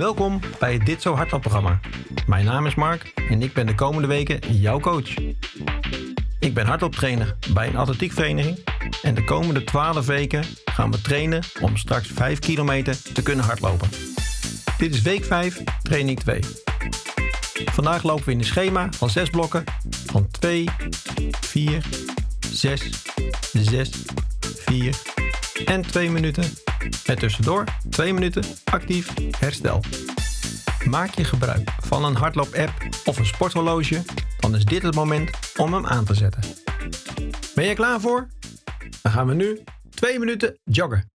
Welkom bij het Dit Zo Hardloopprogramma. Mijn naam is Mark en ik ben de komende weken jouw coach. Ik ben hardlooptrainer bij een atletiekvereniging en de komende 12 weken gaan we trainen om straks 5 kilometer te kunnen hardlopen. Dit is week 5, training 2. Vandaag lopen we in een schema van 6 blokken van 2, 4, 6, 6, 4 en 2 minuten. Met tussendoor 2 minuten actief herstel. Maak je gebruik van een hardloop-app of een sporthorloge, dan is dit het moment om hem aan te zetten. Ben je klaar voor? Dan gaan we nu 2 minuten joggen.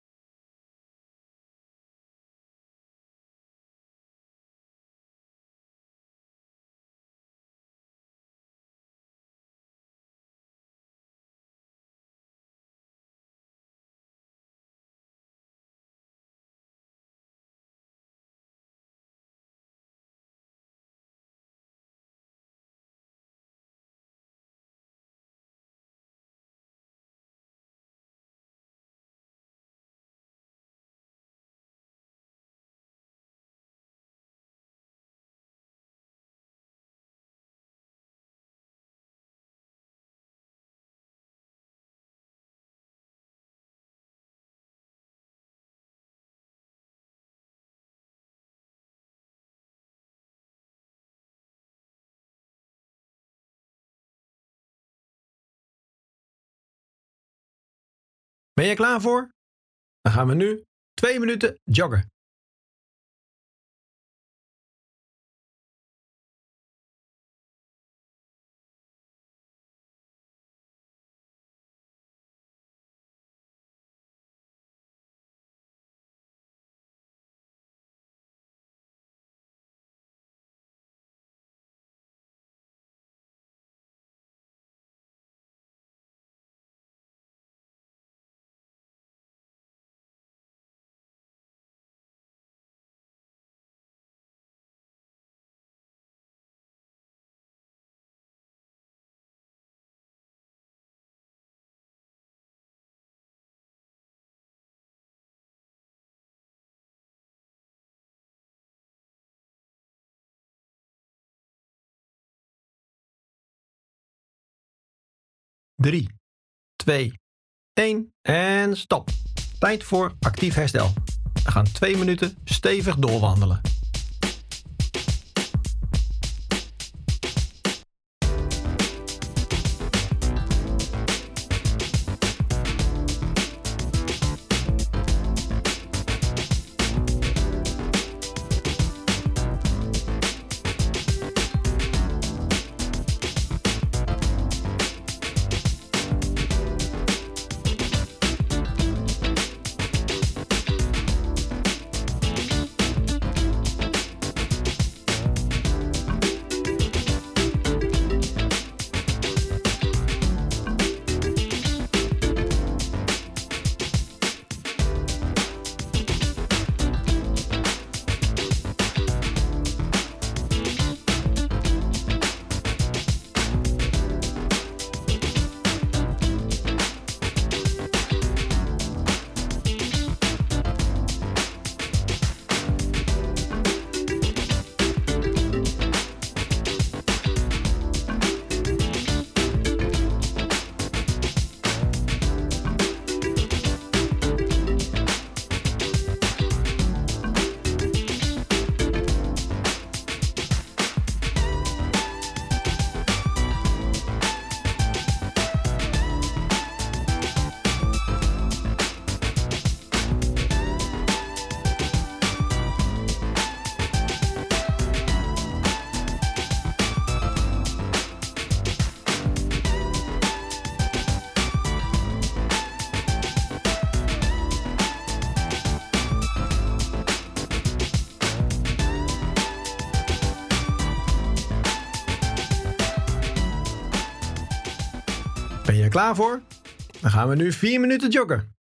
Ben je klaar voor? Dan gaan we nu 2 minuten joggen. Drie, twee, één en stop. Tijd voor actief herstel. We gaan twee minuten stevig doorwandelen. Ben je er klaar voor? Dan gaan we nu 4 minuten joggen.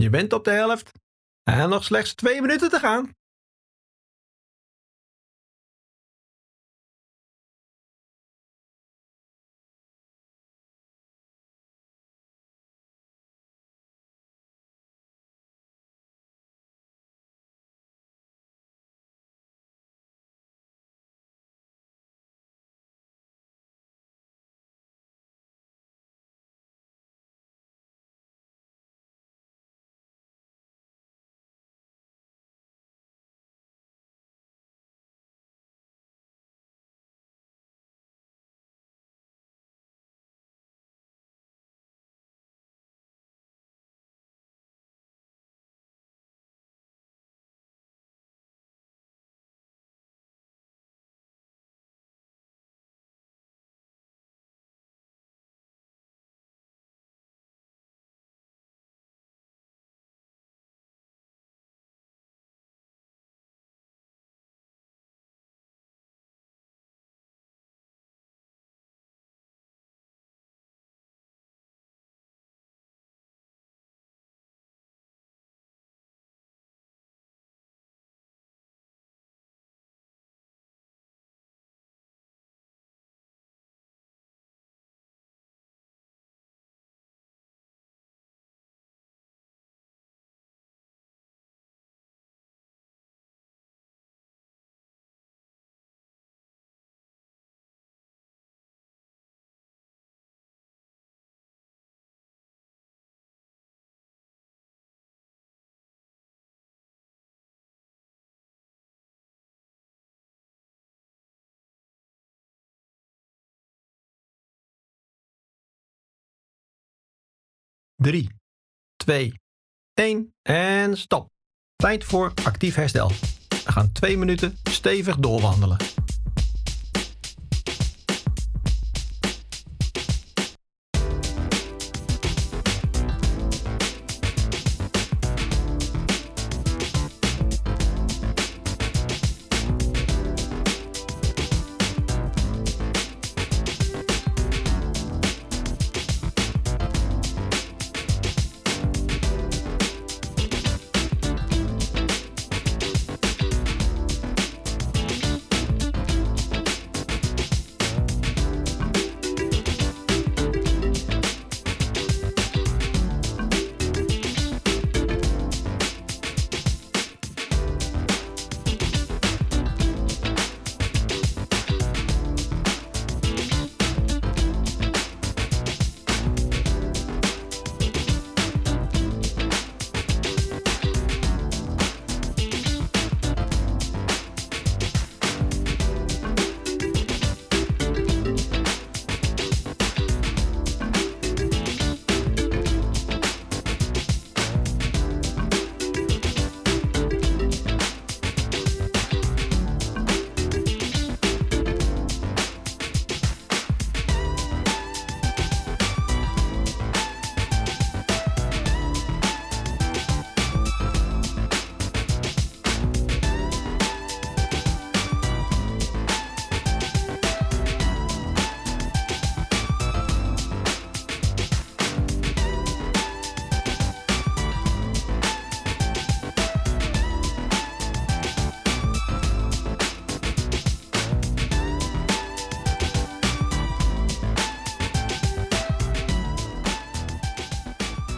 Je bent op de helft. En nog slechts twee minuten te gaan. Drie, twee, één en stop. Tijd voor actief herstel. We gaan twee minuten stevig doorwandelen.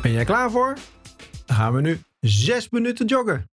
Ben jij klaar voor? Dan gaan we nu 6 minuten joggen.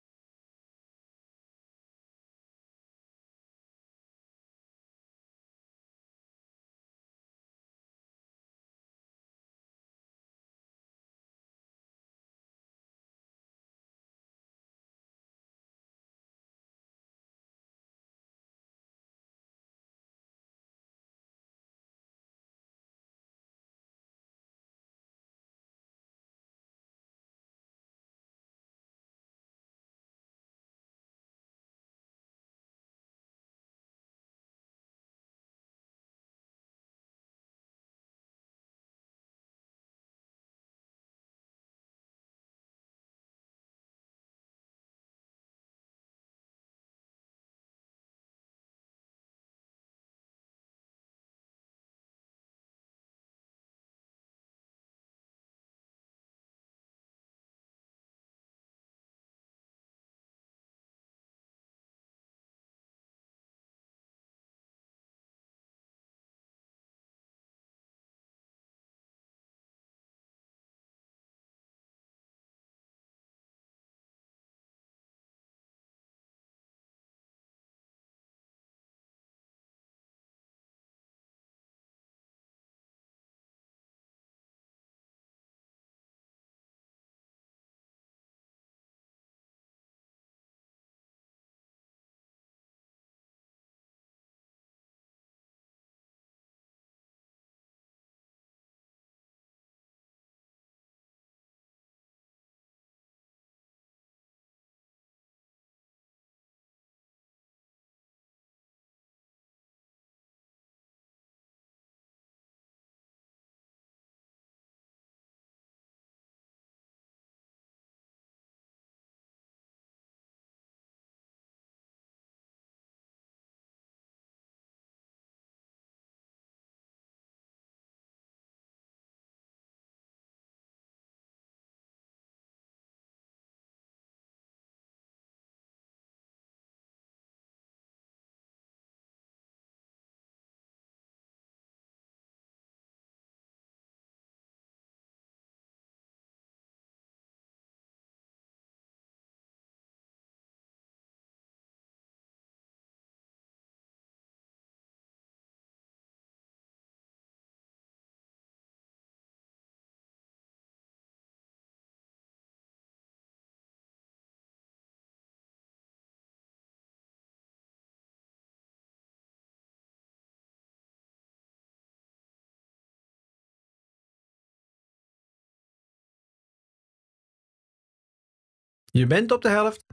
Je bent op de helft.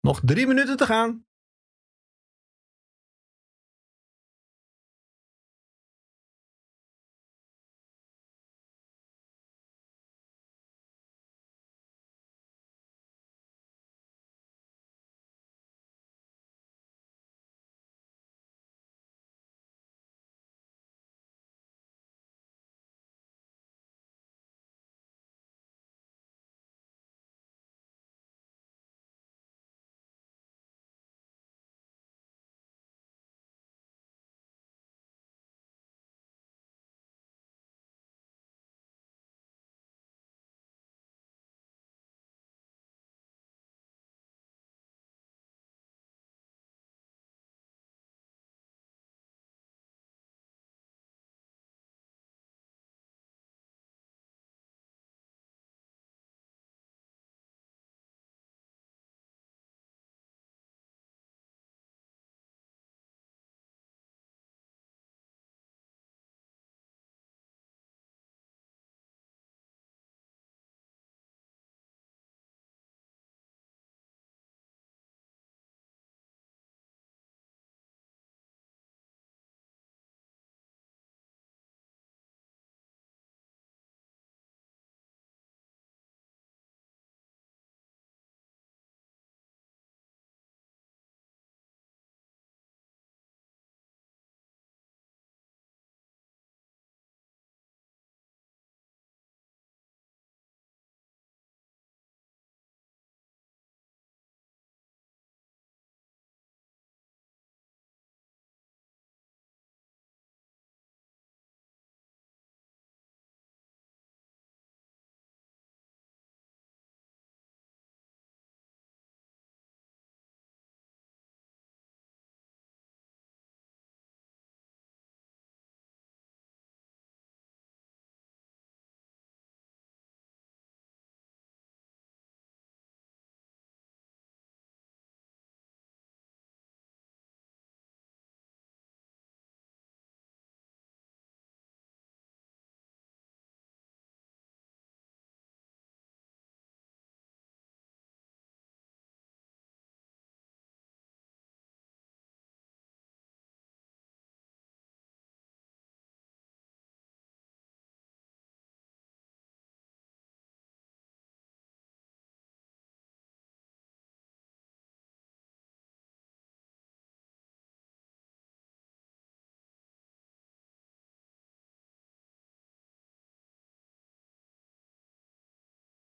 Nog drie minuten te gaan.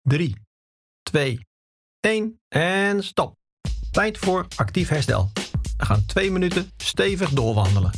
Drie, twee, één en stop. Tijd voor actief herstel. We gaan twee minuten stevig doorwandelen.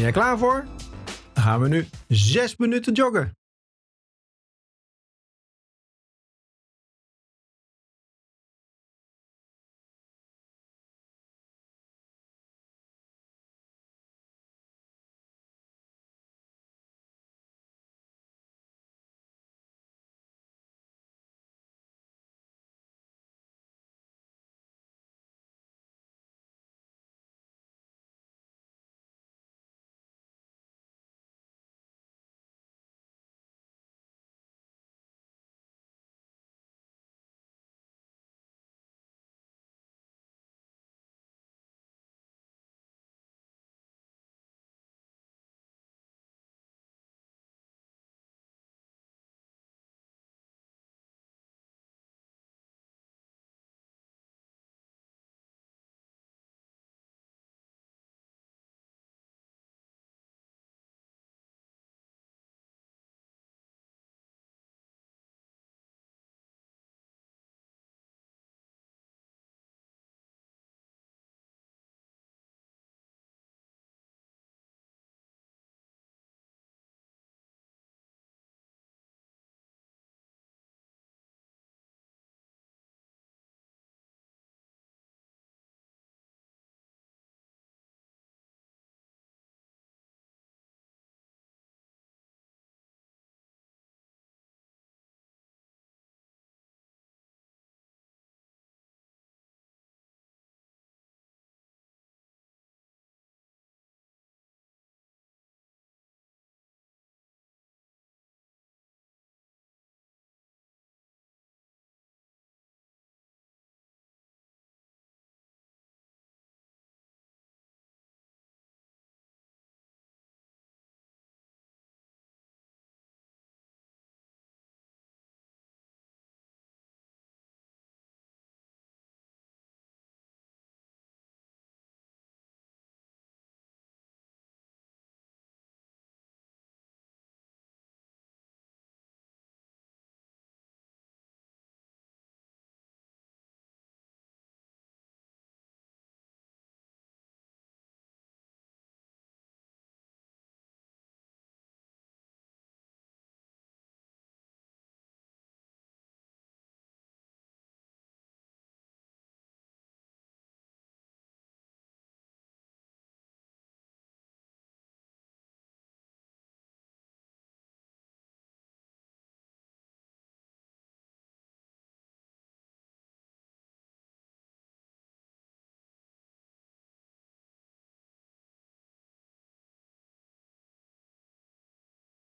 Ben jij klaar voor? Dan gaan we nu 6 minuten joggen.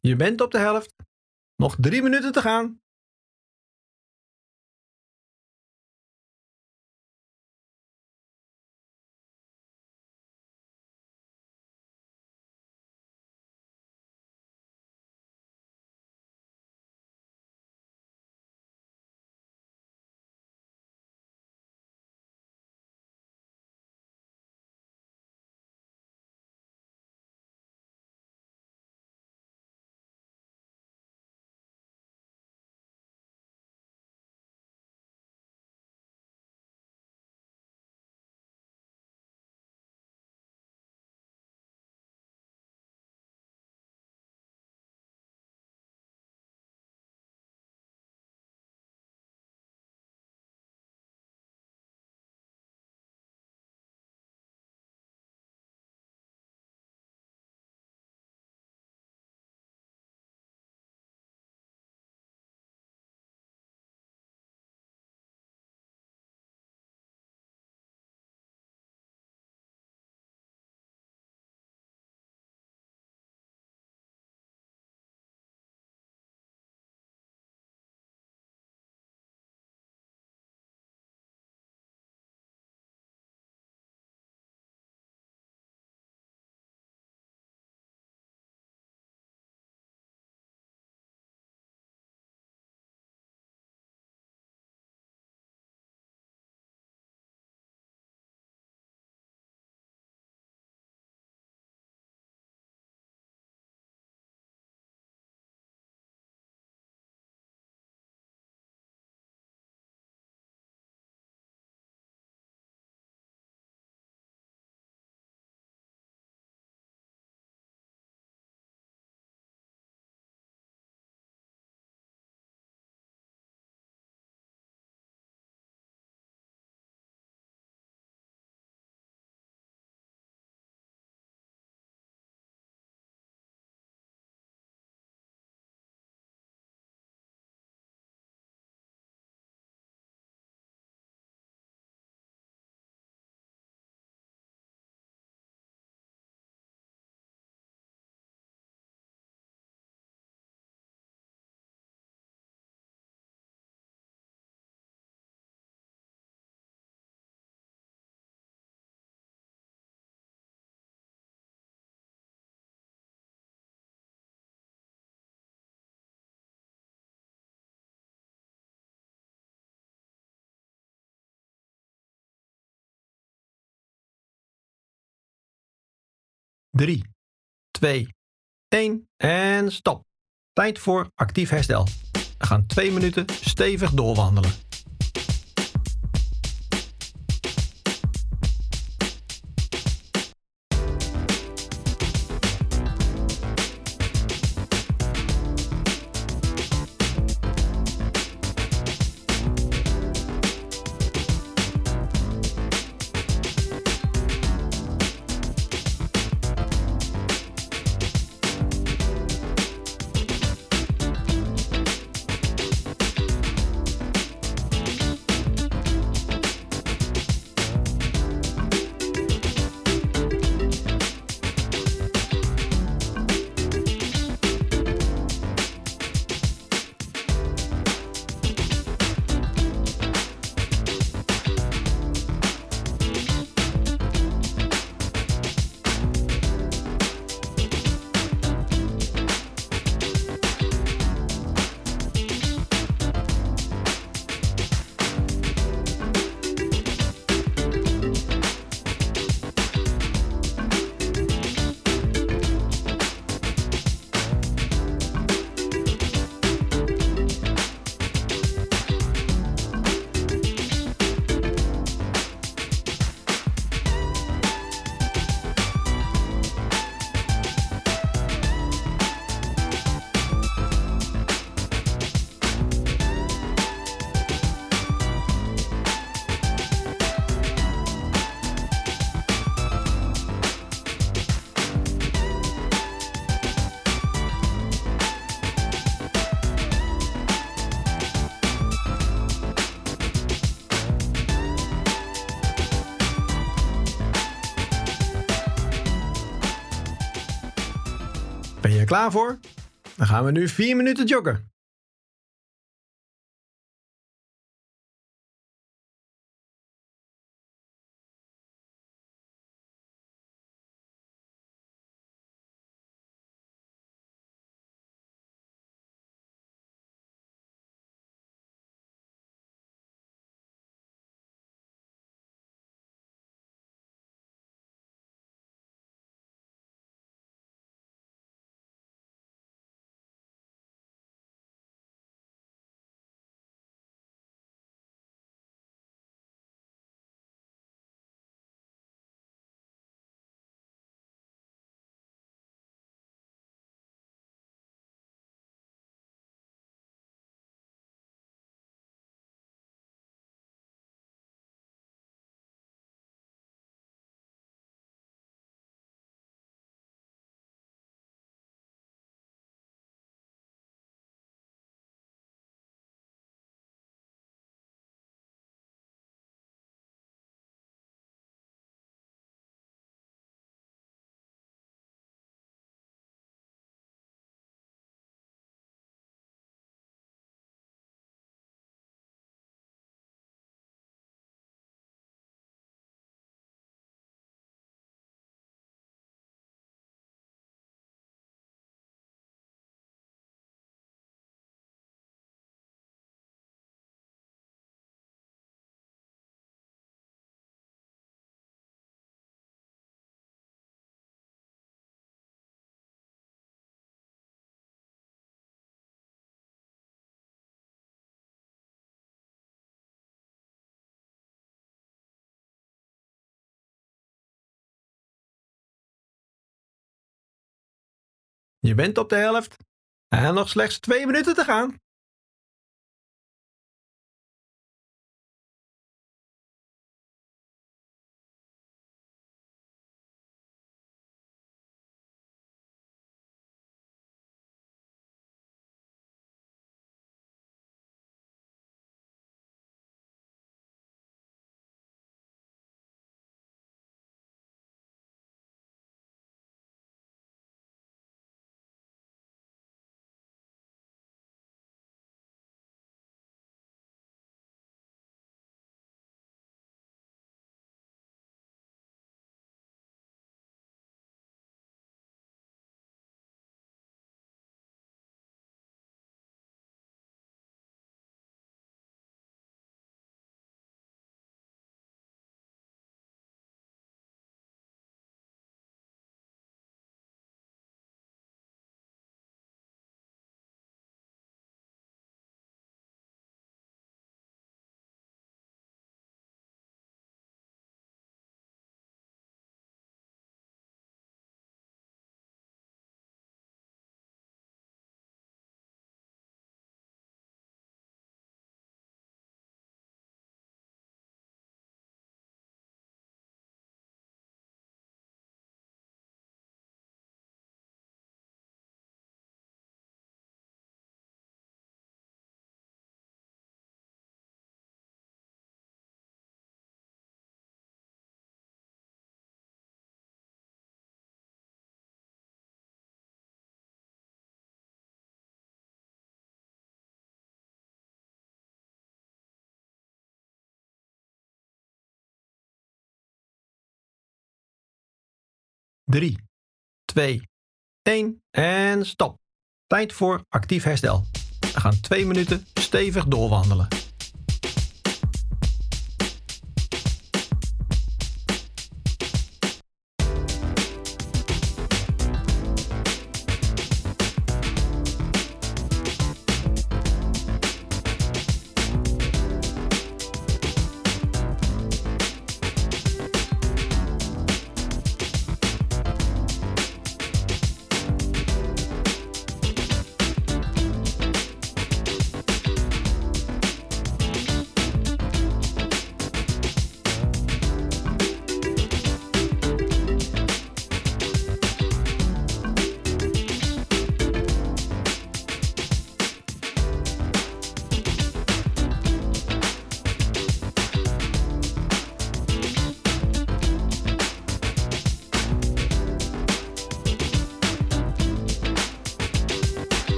Je bent op de helft. Nog 3 minuten te gaan. 3, 2, 1 en stop. Tijd voor actief herstel. We gaan 2 minuten stevig doorwandelen. Ben je er klaar voor? Dan gaan we nu 4 minuten joggen. Je bent op de helft en nog slechts 2 minuten te gaan. 3, 2, 1 en stop. Tijd voor actief herstel. We gaan 2 minuten stevig doorwandelen.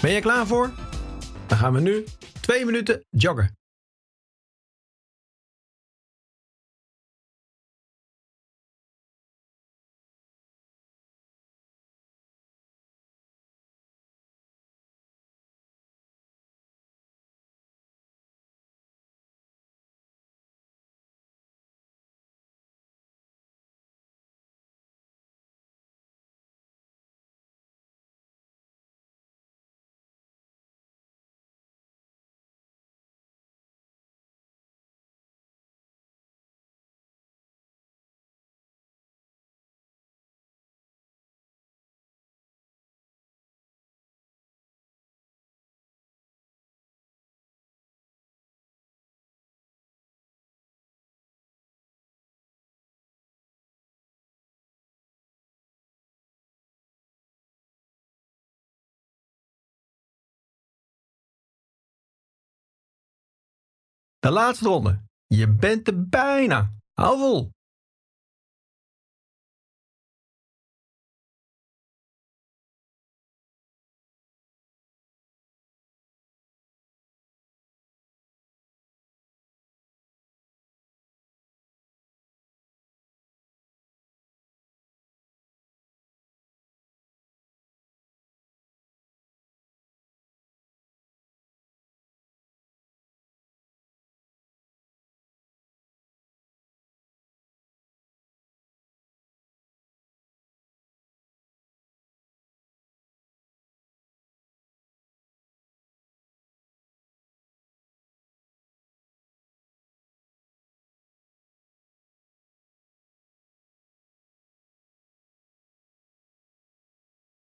Ben je klaar voor? Dan gaan we nu 2 minuten joggen. De laatste ronde. Je bent er bijna. Hou vol.